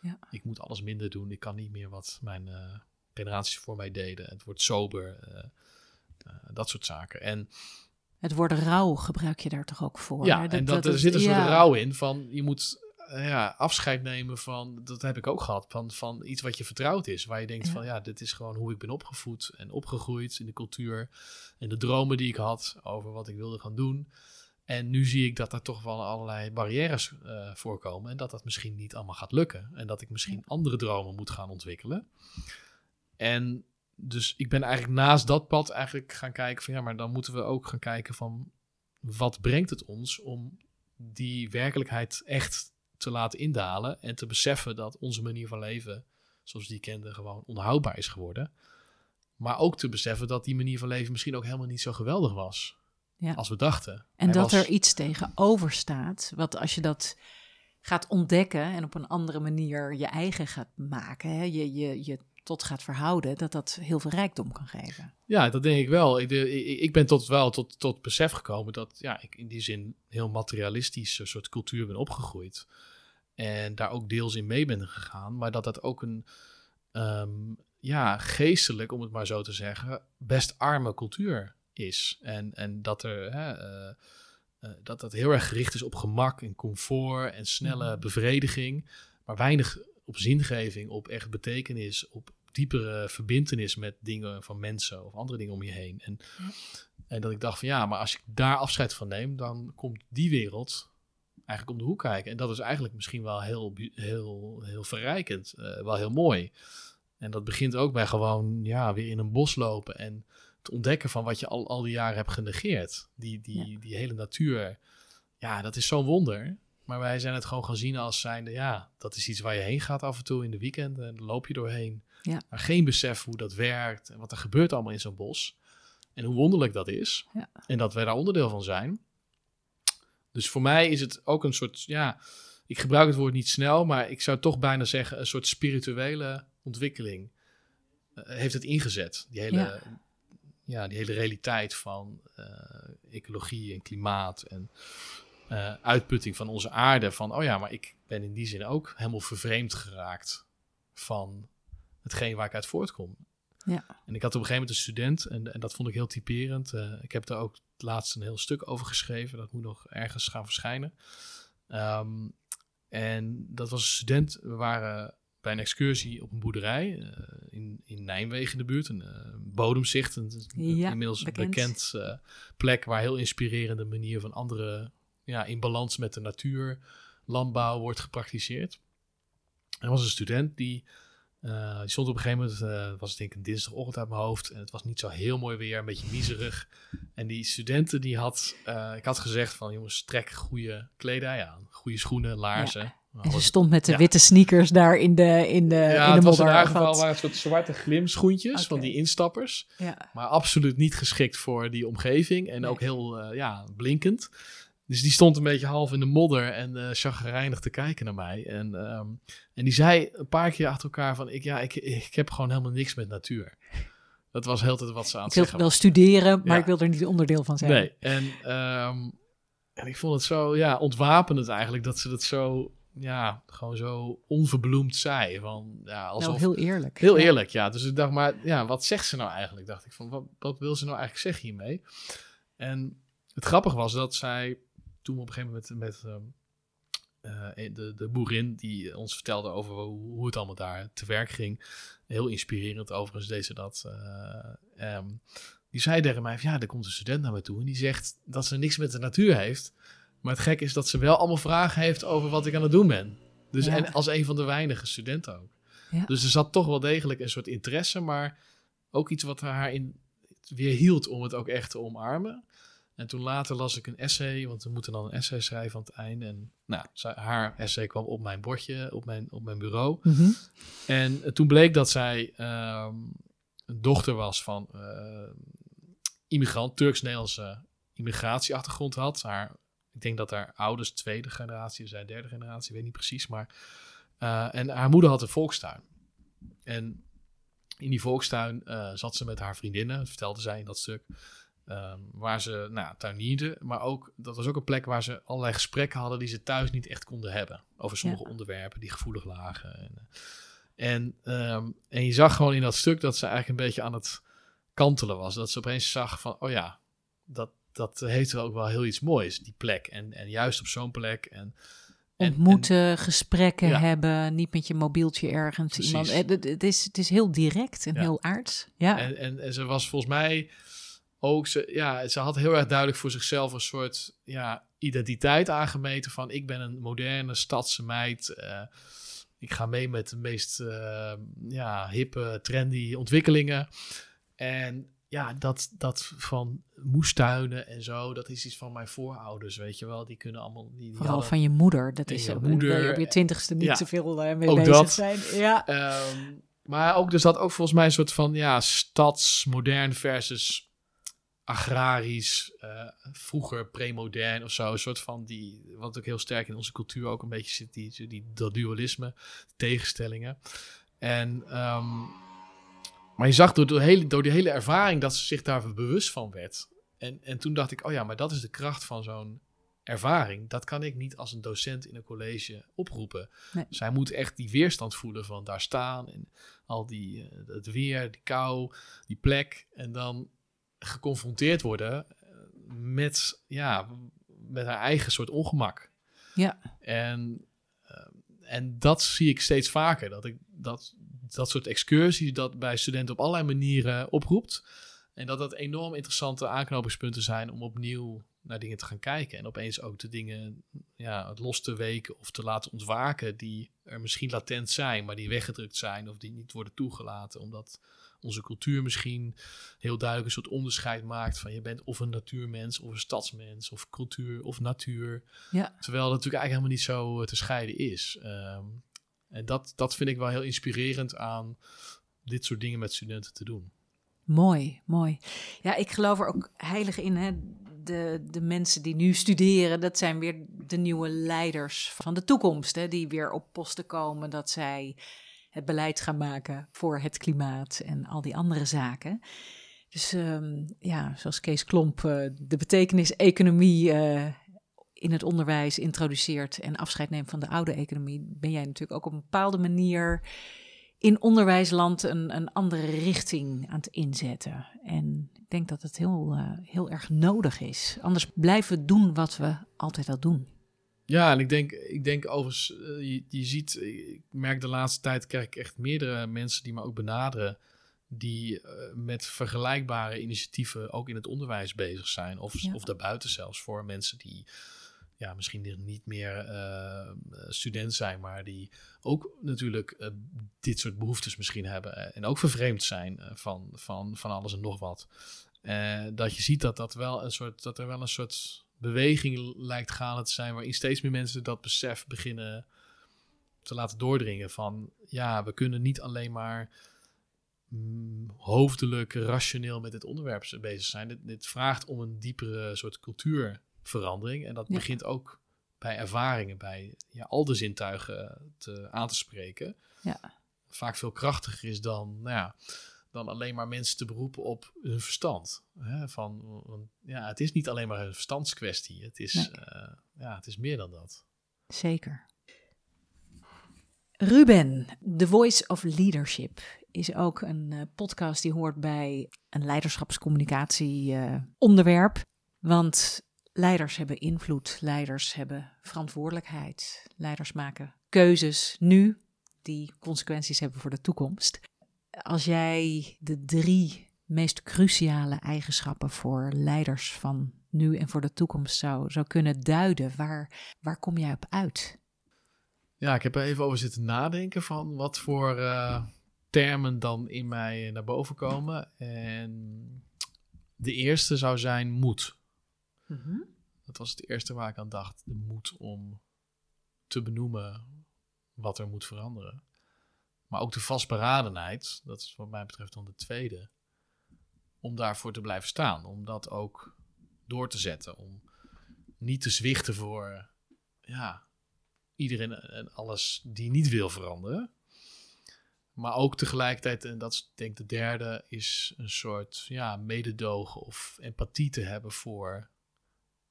Ja. Ik moet alles minder doen, ik kan niet meer wat mijn eh, generaties voor mij deden. Het wordt sober, eh, eh, dat soort zaken. En Het woord rouw gebruik je daar toch ook voor? ja, hè? en dat, er zit een soort ja. rouw in van je moet eh, ja, afscheid nemen van, dat heb ik ook gehad, van, van iets wat je vertrouwd is. Waar je denkt Ja. van ja, dit is gewoon hoe ik ben opgevoed en opgegroeid in de cultuur. En de dromen die ik had over wat ik wilde gaan doen. En nu zie ik dat er toch wel allerlei barrières eh, voorkomen. En dat dat misschien niet allemaal gaat lukken. En dat ik misschien andere dromen moet gaan ontwikkelen. En dus ik ben eigenlijk naast dat pad eigenlijk gaan kijken van ja, maar dan moeten we ook gaan kijken van wat brengt het ons om die werkelijkheid echt te laten indalen en te beseffen dat onze manier van leven, zoals die kenden, gewoon onhoudbaar is geworden. Maar ook te beseffen dat die manier van leven misschien ook helemaal niet zo geweldig was Ja. als we dachten. En Hij dat was- er iets tegenover staat, wat als je dat gaat ontdekken en op een andere manier je eigen gaat maken, hè, je, je, je tot gaat verhouden, dat dat heel veel rijkdom kan geven. Ja, dat denk ik wel. Ik, de- ik, ik ben tot wel tot, tot besef gekomen dat ja, ik in die zin heel materialistisch een soort cultuur ben opgegroeid. En daar ook deels in mee ben gegaan. Maar dat dat ook een, ehm, ja, geestelijk, om het maar zo te zeggen, best arme cultuur is. En, en dat er, hè, eh, eh, dat dat heel erg gericht is op gemak en comfort en snelle Mhm. bevrediging. Maar weinig op zingeving, op echt betekenis, op diepere verbindenis met dingen van mensen of andere dingen om je heen. En, Ja. en dat ik dacht van ja, maar als ik daar afscheid van neem, dan komt die wereld eigenlijk om de hoek kijken. En dat is eigenlijk misschien wel heel, heel, heel verrijkend, eh, wel heel mooi. En dat begint ook bij gewoon ja, weer in een bos lopen en te ontdekken van wat je al, al die jaren hebt genegeerd. Die, die, die hele natuur, ja, dat is zo'n wonder. Maar wij zijn het gewoon gaan zien als zijnde, ja, dat is iets waar je heen gaat af en toe in de weekend. En dan loop je doorheen. Ja. Maar geen besef hoe dat werkt en wat er gebeurt allemaal in zo'n bos. En hoe wonderlijk dat is. Ja. En dat wij daar onderdeel van zijn. Dus voor mij is het ook een soort, ja, ik gebruik het woord niet snel, maar ik zou toch bijna zeggen een soort spirituele ontwikkeling eh, heeft het ingezet. Die hele, ja. Ja. die hele realiteit van eh, ecologie en klimaat en uh, uitputting van onze aarde. Van, oh ja, maar ik ben in die zin ook helemaal vervreemd geraakt van hetgeen waar ik uit voortkom. Ja. En ik had op een gegeven moment een student, en, en dat vond ik heel typerend. Uh, ik heb daar ook laatst een heel stuk over geschreven. Dat moet nog ergens gaan verschijnen. Um, en dat was een student. We waren bij een excursie op een boerderij uh, in, in Nijmegen in de buurt. Een uh, bodemzicht, een, ja, inmiddels bekend, bekend uh, plek waar heel inspirerende manier van andere, ja, in balans met de natuur, landbouw wordt gepraktiseerd. Er was een student die uh, die stond op een gegeven moment, uh, was het denk ik een dinsdagochtend uit mijn hoofd. En het was niet zo heel mooi weer, een beetje miserig. En die studenten die had, uh, ik had gezegd van jongens, trek goede kledij aan. Goede schoenen, laarzen. Ja. En ze stond met de ja. witte sneakers daar in de, in de, ja, in de het was modder. in haar geval waren het soort zwarte glimschoentjes van die instappers. Ja. Maar absoluut niet geschikt voor die omgeving. En ook heel ja, blinkend. Dus die stond een beetje half in de modder en uh, chagrijnig te kijken naar mij. En, um, en die zei een paar keer achter elkaar van... Ik, ja, ik, ik heb gewoon helemaal niks met natuur. Dat was heel tijd wat ze aan het ik wil zeggen wel studeren, maar Ja. ik wil er niet onderdeel van zijn. Nee, en, ehm, en ik vond het zo ja, ontwapenend eigenlijk... dat ze dat zo, ja, gewoon zo onverbloemd zei. Van, ja, alsof, Nou, heel eerlijk. Heel Ja. eerlijk, ja. Dus ik dacht, maar ja, wat zegt ze nou eigenlijk? Dacht ik van, wat, wat wil ze nou eigenlijk zeggen hiermee? En het grappige was dat zij toen we op een gegeven moment met ehm, eh, de, de boerin die ons vertelde over hoe, hoe het allemaal daar te werk ging. Heel inspirerend overigens deze dat. eh, ehm, die zei tegen mij, ja, er komt een student naar me toe en die zegt dat ze niks met de natuur heeft. Maar het gek is dat ze wel allemaal vragen heeft over wat ik aan het doen ben. Dus Ja. en als een van de weinige studenten ook. Ja. Dus er zat toch wel degelijk een soort interesse, maar ook iets wat haar in weer hield om het ook echt te omarmen. En toen later las ik een essay, want we moeten dan een essay schrijven aan het einde. En nou, zij, haar essay kwam op mijn bordje, op mijn, op mijn bureau. Mhm. En eh, toen bleek dat zij ehm, een dochter was van eh, immigrant, Turks-Nederlandse immigratieachtergrond had. Haar, ik denk dat haar ouders tweede generatie, zij derde generatie, weet niet precies. Maar, eh, en haar moeder had een volkstuin. En in die volkstuin zat ze met haar vriendinnen, vertelde zij in dat stuk. Ehm, waar ze nou, tuinierden, maar ook dat was ook een plek waar ze allerlei gesprekken hadden die ze thuis niet echt konden hebben. Over sommige onderwerpen die gevoelig lagen. En, eh, en, ehm, en je zag gewoon in dat stuk dat ze eigenlijk een beetje aan het kantelen was. Dat ze opeens zag van, oh ja, dat, dat heeft wel ook wel heel iets moois, die plek. En, en juist op zo'n plek. En, en- Ontmoeten, gesprekken Ja. hebben, niet met je mobieltje ergens. Precies. Iemand, het, het, het is, het is heel direct en Ja. heel aards. Ja, En, en, en ze was volgens mij ook, ze, ja, ze had heel erg duidelijk voor zichzelf een soort ja, identiteit aangemeten van ik ben een moderne stadse meid. eh, ik ga mee met de meest eh, ja, hippe, trendy ontwikkelingen. En ja, dat, dat van moestuinen en zo, dat is iets van mijn voorouders, weet je wel. Die kunnen allemaal... Die, die vooral hadden- van je moeder. Dat is je moeder, op je twintigste niet ja. zoveel eh, mee bezig dat. zijn. Ja, Ehm, maar ook, er zat ook volgens mij een soort van ja, stads, modern versus agrarisch, eh, vroeger premodern of zo. Een soort van die, wat ook heel sterk in onze cultuur ook een beetje zit, die, die, dat dualisme, tegenstellingen. En, ehm, maar je zag door, de hele, door die hele ervaring dat ze zich daar bewust van werd. En, en toen dacht ik, oh ja, maar dat is de kracht van zo'n ervaring. Dat kan ik niet als een docent in een college oproepen. Nee. Zij moet echt die weerstand voelen van daar staan en al die, eh, het weer, die kou, die plek. En dan geconfronteerd worden eh, met, ja, met haar eigen soort ongemak. Ja. En, eh, en dat zie ik steeds vaker. Dat, ik, dat, dat soort excursies dat bij studenten op allerlei manieren oproept. En dat dat enorm interessante aanknopingspunten zijn om opnieuw naar dingen te gaan kijken. En opeens ook de dingen ja, het los te weken of te laten ontwaken die er misschien latent zijn, maar die weggedrukt zijn of die niet worden toegelaten. Omdat onze cultuur misschien heel duidelijk een soort onderscheid maakt van je bent of een natuurmens of een stadsmens of cultuur of natuur. ja. Terwijl dat natuurlijk eigenlijk helemaal niet zo eh, te scheiden is. Ehm, en dat, dat vind ik wel heel inspirerend aan dit soort dingen met studenten te doen. Mooi, mooi. Ja, ik geloof er ook heilig in. Hè? De, de mensen die nu studeren, dat zijn weer de nieuwe leiders van de toekomst. Hè? Die weer op posten komen, dat zij het beleid gaan maken voor het klimaat en al die andere zaken. Dus ehm, ja, zoals Kees Klomp, eh, de betekenis-economie eh, in het onderwijs introduceert en afscheid neemt van de oude economie, ben jij natuurlijk ook op een bepaalde manier in onderwijsland een, een andere richting aan het inzetten. En ik denk dat het heel, uh, heel erg nodig is. Anders blijven we doen wat we altijd al doen. Ja, en ik denk, ik denk overigens, uh, je, je ziet, ik merk de laatste tijd krijg ik echt meerdere mensen die me ook benaderen die uh, met vergelijkbare initiatieven ook in het onderwijs bezig zijn. Of, ja. of daarbuiten zelfs voor mensen die ja, misschien niet meer uh, student zijn, maar die ook natuurlijk uh, dit soort behoeftes misschien hebben. En ook vervreemd zijn van, van, van alles en nog wat. dat je ziet dat, dat, wel een soort, dat er wel een soort beweging lijkt gaande te zijn, waarin steeds meer mensen dat besef beginnen te laten doordringen. Van ja, we kunnen niet alleen maar mm, hoofdelijk, rationeel met dit onderwerp bezig zijn. Dit, dit vraagt om een diepere soort cultuurverandering. En dat ja. begint ook bij ervaringen, bij ja, al de zintuigen te, aan te spreken. Ja. Vaak veel krachtiger is dan, nou ja, dan alleen maar mensen te beroepen op hun verstand. Hè? Van, want, ja, het is niet alleen maar een verstandskwestie. Het is, nee. uh, ja, het is meer dan dat. Zeker. Ruben, The Voice of Leadership is ook een uh, podcast die hoort bij een leiderschapscommunicatie uh, onderwerp. Want leiders hebben invloed, leiders hebben verantwoordelijkheid, leiders maken keuzes nu die consequenties hebben voor de toekomst. Als jij de drie meest cruciale eigenschappen voor leiders van nu en voor de toekomst zou, zou kunnen duiden, waar, waar kom jij op uit? Ja, ik heb er even over zitten nadenken van wat voor uh, termen dan in mij naar boven komen. En de eerste zou zijn moed. Mm -hmm. Dat was het eerste waar ik aan dacht. De moed om te benoemen wat er moet veranderen. Maar ook de vastberadenheid, dat is wat mij betreft dan de tweede. Om daarvoor te blijven staan. Om dat ook door te zetten. Om niet te zwichten voor ja, iedereen en alles die niet wil veranderen. Maar ook tegelijkertijd, en dat is denk ik de derde, is een soort ja, mededogen of empathie te hebben voor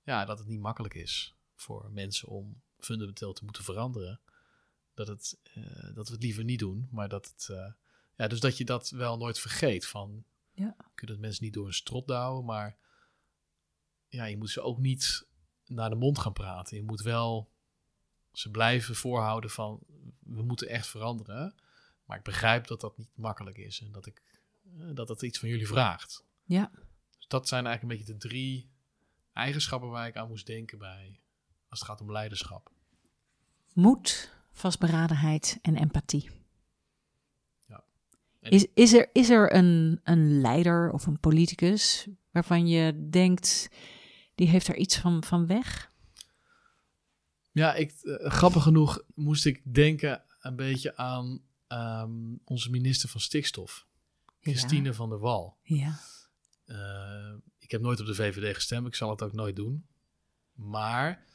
ja, dat het niet makkelijk is voor mensen om fundamenteel te moeten veranderen. Dat, het, uh, dat we het liever niet doen, maar dat het. Uh, ja, dus dat je dat wel nooit vergeet. Van, ja. kunnen het mensen niet door een strot douwen, maar ja, je moet ze ook niet naar de mond gaan praten. Je moet wel ze blijven voorhouden van we moeten echt veranderen. Maar ik begrijp dat dat niet makkelijk is en dat ik uh, dat dat iets van jullie vraagt. Ja. Dus dat zijn eigenlijk een beetje de drie eigenschappen waar ik aan moest denken bij als het gaat om leiderschap. Moed, vastberadenheid en empathie. Ja. En is, is er, is er een, een leider of een politicus waarvan je denkt, die heeft er iets van, van weg? Ja, ik, uh, grappig genoeg moest ik denken een beetje aan um, onze minister van Stikstof, Christine ja. van der Wal. Ja. Uh, ik heb nooit op de VVD gestemd, ik zal het ook nooit doen. Maar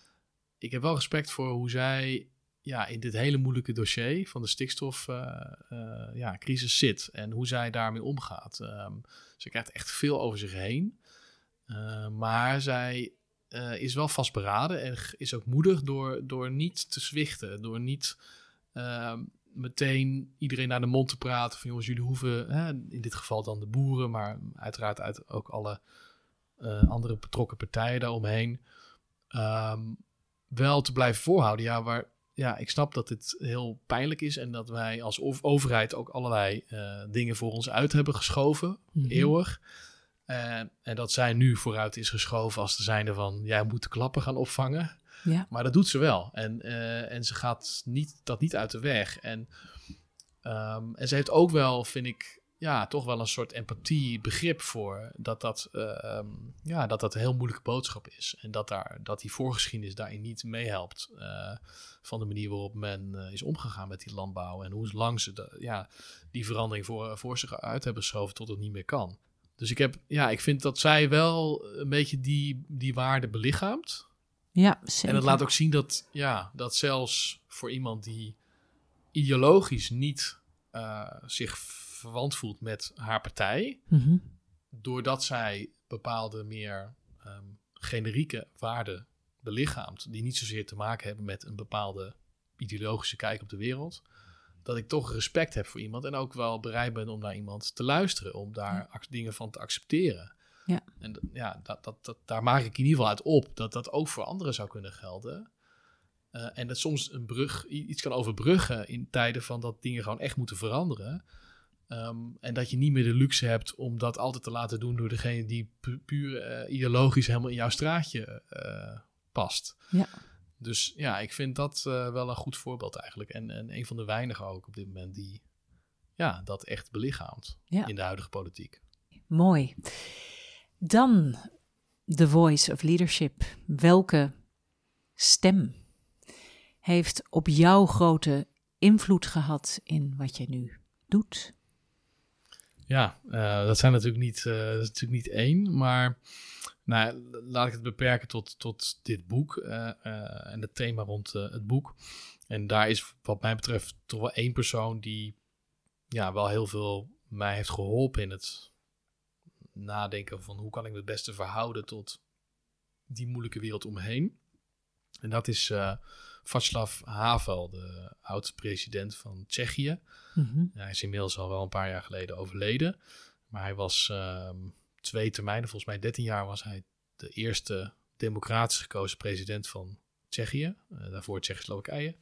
ik heb wel respect voor hoe zij ja, in dit hele moeilijke dossier van de stikstofcrisis uh, uh, ja, zit en hoe zij daarmee omgaat. Um, ze krijgt echt veel over zich heen. Uh, maar zij uh, is wel vastberaden en is ook moedig door, door niet te zwichten, door niet uh, meteen iedereen naar de mond te praten van jongens, jullie hoeven, hè, in dit geval dan de boeren, maar uiteraard uit ook alle andere betrokken partijen daaromheen, um, wel te blijven voorhouden. Ja, waar, ja, ik snap dat dit heel pijnlijk is en dat wij als overheid ook allerlei uh, dingen voor ons uit hebben geschoven, mm -hmm. eeuwig. Uh, en dat zij nu vooruit is geschoven als de zijnde van jij moet de klappen gaan opvangen. Ja. Maar dat doet ze wel. En, uh, en ze gaat niet, dat niet uit de weg. En, um, en ze heeft ook wel, vind ik, ja, toch wel een soort empathie, begrip voor dat dat, uh, um, ja, dat dat een heel moeilijke boodschap is. En dat, daar, dat die voorgeschiedenis daarin niet meehelpt uh, van de manier waarop men uh, is omgegaan met die landbouw. En hoe lang ze de, ja, die verandering voor, voor zich uit hebben geschoven tot het niet meer kan. Dus ik, heb, ja, ik vind dat zij wel een beetje die, die waarde belichaamt. Ja, zeker. En het laat ook zien dat, ja, dat zelfs voor iemand die ideologisch niet zich verwant voelt met haar partij, mm -hmm. doordat zij bepaalde meer um, generieke waarden belichaamt, die niet zozeer te maken hebben met een bepaalde ideologische kijk op de wereld, dat ik toch respect heb voor iemand en ook wel bereid ben om naar iemand te luisteren, om daar dingen van te accepteren. Ja. En ja, dat, dat, dat, daar maak ik in ieder geval uit op dat dat ook voor anderen zou kunnen gelden. Uh, en dat soms een brug, iets kan overbruggen in tijden van dat dingen gewoon echt moeten veranderen. Um, en dat je niet meer de luxe hebt om dat altijd te laten doen door degene die pu puur uh, ideologisch helemaal in jouw straatje uh, past. Ja. Dus ja, ik vind dat uh, wel een goed voorbeeld eigenlijk. En, en een van de weinigen ook op dit moment die ja, dat echt belichaamt ja. in de huidige politiek. Mooi. Dan The Voice of Leadership. Welke stem heeft op jou grote invloed gehad in wat je nu doet? Ja, uh, dat zijn natuurlijk niet, is natuurlijk niet één, maar nou, laat ik het beperken tot, tot dit boek uh, en het thema rond het boek. En daar is wat mij betreft toch wel één persoon die ja, wel heel veel mij heeft geholpen in het nadenken van hoe kan ik me het beste verhouden tot die moeilijke wereld om me heen. En dat is Václav Havel, de oud-president van Tsjechië. Mm -hmm. Hij is inmiddels al wel een paar jaar geleden overleden. Maar hij was uh, twee termijnen, volgens mij 13 jaar, was hij de eerste democratisch gekozen president van Tsjechië. Uh, daarvoor Tsjechoslowakije.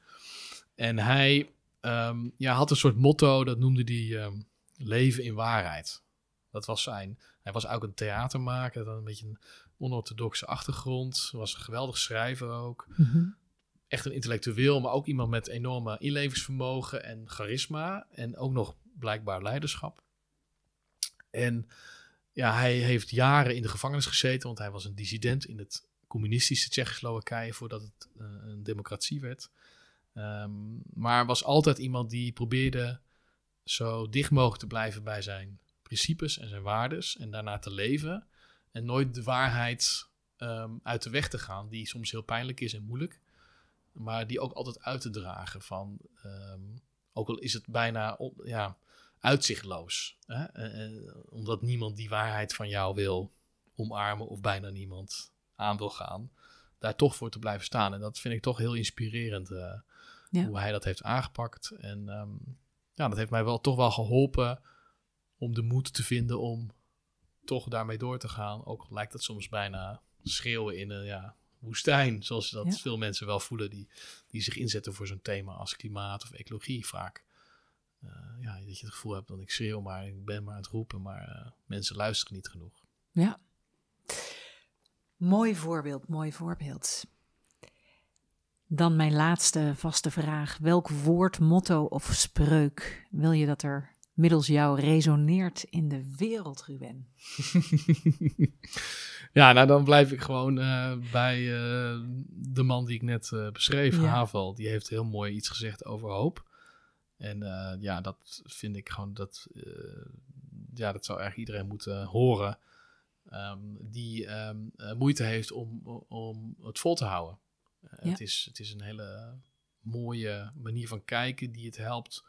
En hij um, ja, had een soort motto, dat noemde hij um, leven in waarheid. Dat was zijn. Hij was ook een theatermaker, had een beetje een onorthodoxe achtergrond. Was een geweldig schrijver ook. Mm -hmm echt een intellectueel, maar ook iemand met enorme inlevingsvermogen en charisma. En ook nog blijkbaar leiderschap. En ja, hij heeft jaren in de gevangenis gezeten, want hij was een dissident in het communistische Tsjechoslowakije voordat het uh, een democratie werd. Um, maar was altijd iemand die probeerde zo dicht mogelijk te blijven bij zijn principes en zijn waardes en daarna te leven. En nooit de waarheid um, uit de weg te gaan, die soms heel pijnlijk is en moeilijk maar die ook altijd uit te dragen van, um, ook al is het bijna ja, uitzichtloos, hè? Uh, omdat niemand die waarheid van jou wil omarmen of bijna niemand aan wil gaan, daar toch voor te blijven staan. En dat vind ik toch heel inspirerend, uh, ja. hoe hij dat heeft aangepakt. En um, ja, dat heeft mij wel toch wel geholpen om de moed te vinden om toch daarmee door te gaan. Ook lijkt het soms bijna schreeuwen in een, ja, woestijn, zoals dat ja. veel mensen wel voelen die, die zich inzetten voor zo'n thema als klimaat of ecologie vaak. Uh, ja, dat je het gevoel hebt dat ik schreeuw, maar ik ben maar aan het roepen, maar uh, mensen luisteren niet genoeg. Ja. Mooi voorbeeld, mooi voorbeeld. Dan mijn laatste vaste vraag. Welk woord, motto of spreuk wil je dat er middels jou resoneert in de wereld, Ruben? ja, nou dan blijf ik gewoon uh, bij uh, de man die ik net uh, beschreef, ja. Havel. Die heeft heel mooi iets gezegd over hoop. En ja, dat vind ik gewoon, dat, ja, dat zou eigenlijk iedereen moeten horen. Um, die um, moeite heeft om, om het vol te houden. Ja. het, is, het is een hele mooie manier van kijken die het helpt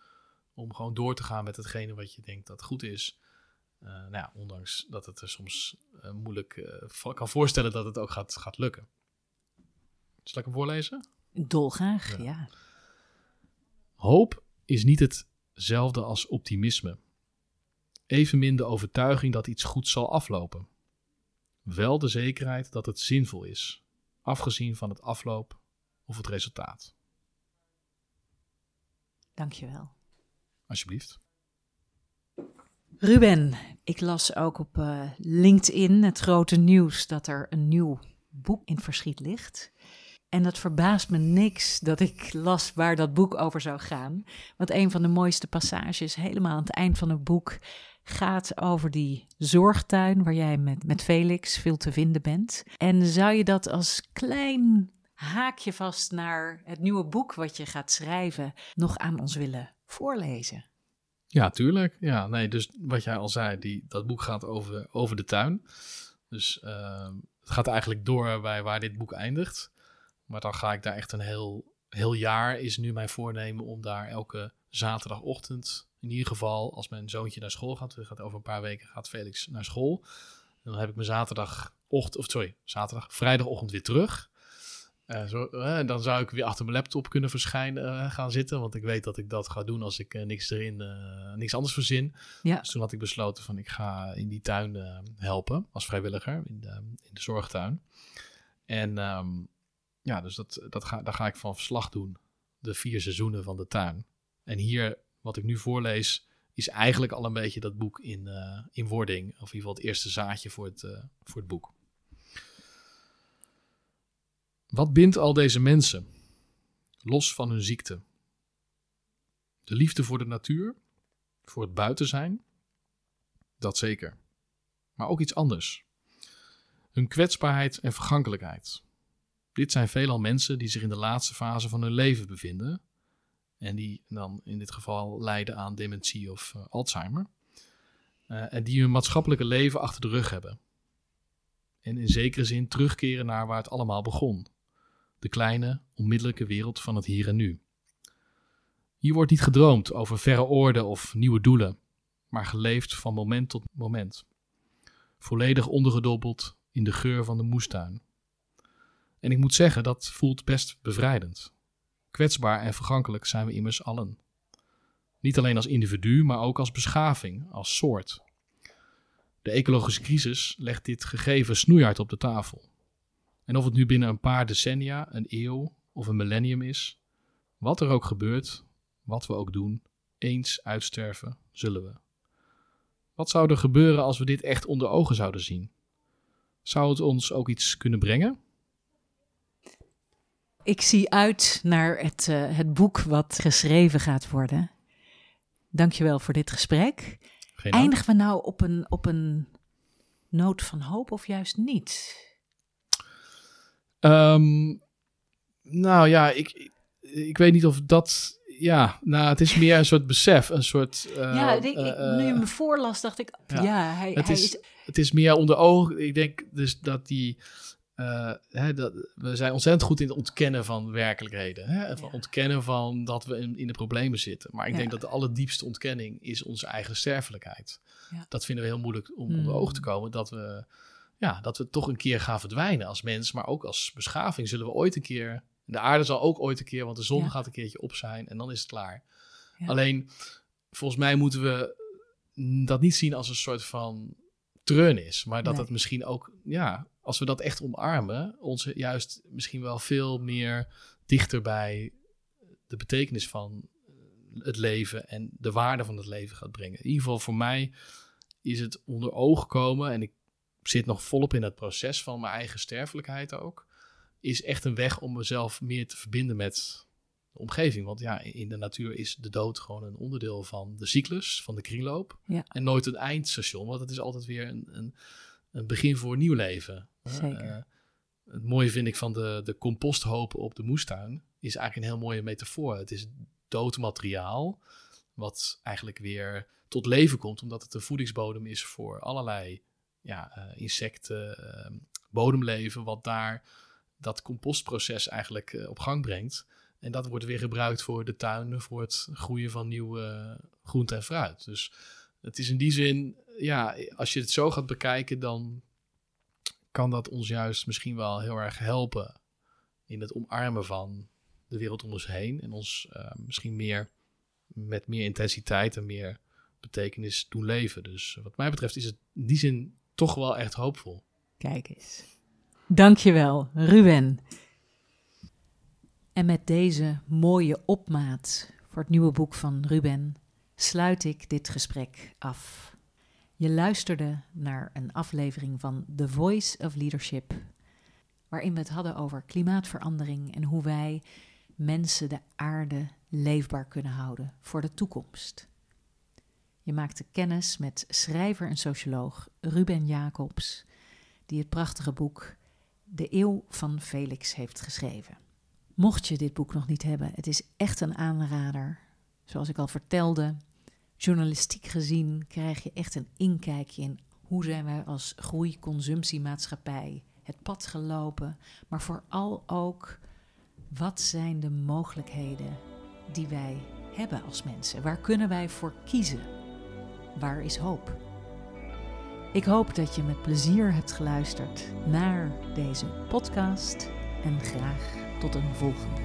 om gewoon door te gaan met hetgene wat je denkt dat goed is. Uh, nou ja, ondanks dat het er soms uh, moeilijk uh, kan voorstellen dat het ook gaat, gaat lukken. Zal ik hem voorlezen? Dolgraag, ja. ja. Hoop is niet hetzelfde als optimisme. Evenmin de overtuiging dat iets goed zal aflopen. Wel de zekerheid dat het zinvol is, afgezien van het afloop of het resultaat. Dankjewel. Alsjeblieft. Ruben, ik las ook op uh, LinkedIn het grote nieuws dat er een nieuw boek in verschiet ligt. En dat verbaast me niks dat ik las waar dat boek over zou gaan. Want een van de mooiste passages, helemaal aan het eind van het boek, gaat over die zorgtuin waar jij met, met Felix veel te vinden bent. En zou je dat als klein haakje vast naar het nieuwe boek wat je gaat schrijven nog aan ons willen voorlezen? Ja, tuurlijk. Ja, nee, dus wat jij al zei, die, dat boek gaat over, over de tuin. Dus uh, het gaat eigenlijk door bij waar dit boek eindigt. Maar dan ga ik daar echt een heel, heel jaar, is nu mijn voornemen om daar elke zaterdagochtend, in ieder geval als mijn zoontje naar school gaat, gaat over een paar weken gaat Felix naar school. En dan heb ik mijn zaterdagochtend, of sorry, zaterdag, vrijdagochtend weer terug. Uh, zo, dan zou ik weer achter mijn laptop kunnen verschijnen, gaan zitten. Want ik weet dat ik dat ga doen als ik niks erin, niks anders verzin. Ja. Dus toen had ik besloten van ik ga in die tuin helpen als vrijwilliger in de, in de zorgtuin. En ehm, ja, dus dat, dat ga, daar ga ik van verslag doen. De vier seizoenen van de tuin. En hier, wat ik nu voorlees, is eigenlijk al een beetje dat boek in, in wording. Of in ieder geval het eerste zaadje voor het, voor het boek. Wat bindt al deze mensen, los van hun ziekte? De liefde voor de natuur, voor het buiten zijn, dat zeker. Maar ook iets anders. Hun kwetsbaarheid en vergankelijkheid. Dit zijn veelal mensen die zich in de laatste fase van hun leven bevinden en die dan in dit geval lijden aan dementie of uh, Alzheimer. Uh, en die hun maatschappelijke leven achter de rug hebben. En in zekere zin terugkeren naar waar het allemaal begon. De kleine, onmiddellijke wereld van het hier en nu. Hier wordt niet gedroomd over verre orde of nieuwe doelen, maar geleefd van moment tot moment. Volledig ondergedobbeld in de geur van de moestuin. En ik moet zeggen, dat voelt best bevrijdend. Kwetsbaar en vergankelijk zijn we immers allen. Niet alleen als individu, maar ook als beschaving, als soort. De ecologische crisis legt dit gegeven snoeihard op de tafel. En of het nu binnen een paar decennia, een eeuw of een millennium is, wat er ook gebeurt, wat we ook doen, eens uitsterven zullen we. Wat zou er gebeuren als we dit echt onder ogen zouden zien? Zou het ons ook iets kunnen brengen? Ik zie uit naar het, uh, het boek wat geschreven gaat worden. Dankjewel voor dit gesprek. Eindigen we nou op een, op een noot van hoop of juist niet? Um, nou ja, ik, ik weet niet of dat. Ja, nou, het is meer een soort besef, een soort. Uh, ja, ik, ik, nu je me voorlas, dacht ik. Ja, hij, het, hij is, is, het is meer onder ogen. Ik denk dus dat die uh, hè, dat, we zijn ontzettend goed in het ontkennen van werkelijkheden. Hè? Van ontkennen van dat we in, in de problemen zitten. Maar ik denk dat de allerdiepste ontkenning is onze eigen sterfelijkheid. Ja. Dat vinden we heel moeilijk om mm. onder ogen te komen. Dat we, ja, dat we toch een keer gaan verdwijnen als mens, maar ook als beschaving. Zullen we ooit een keer. De aarde zal ook ooit een keer, want de zon gaat een keertje op zijn en dan is het klaar. Alleen, volgens mij moeten we dat niet zien als een soort van treurnis, maar dat het misschien ook, ja, als we dat echt omarmen, ons juist misschien wel veel meer dichter bij de betekenis van het leven en de waarde van het leven gaat brengen. In ieder geval voor mij is het onder ogen komen en ik zit nog volop in het proces van mijn eigen sterfelijkheid ook. Is echt een weg om mezelf meer te verbinden met de omgeving. Want ja, in de natuur is de dood gewoon een onderdeel van de cyclus, van de kringloop. En nooit een eindstation, want het is altijd weer een, een, een begin voor nieuw leven. Zeker. Uh, het mooie vind ik van de, de composthopen op de moestuin is eigenlijk een heel mooie metafoor. Het is dood materiaal wat eigenlijk weer tot leven komt, omdat het een voedingsbodem is voor allerlei ja, uh, insecten, uh, bodemleven, wat daar dat compostproces eigenlijk uh, op gang brengt. En dat wordt weer gebruikt voor de tuinen, voor het groeien van nieuwe groente en fruit. Dus het is in die zin, ja, als je het zo gaat bekijken, dan kan dat ons juist misschien wel heel erg helpen in het omarmen van de wereld om ons heen. En ons uh, misschien meer met meer intensiteit en meer betekenis doen leven. Dus wat mij betreft is het in die zin toch wel echt hoopvol. Kijk eens. Dankjewel, Ruben. En met deze mooie opmaat voor het nieuwe boek van Ruben sluit ik dit gesprek af. Je luisterde naar een aflevering van The Voice of Leadership, waarin we het hadden over klimaatverandering en hoe wij mensen de aarde leefbaar kunnen houden voor de toekomst. Je maakte kennis met schrijver en socioloog Ruben Jacobs, die het prachtige boek De Eeuw van Felix heeft geschreven. Mocht je dit boek nog niet hebben, het is echt een aanrader. Zoals ik al vertelde, journalistiek gezien krijg je echt een inkijkje in hoe zijn wij als groei-consumptiemaatschappij het pad gelopen, maar vooral ook wat zijn de mogelijkheden die wij hebben als mensen? Waar kunnen wij voor kiezen? Waar is hoop? Ik hoop dat je met plezier hebt geluisterd naar deze podcast en graag tot een volgende.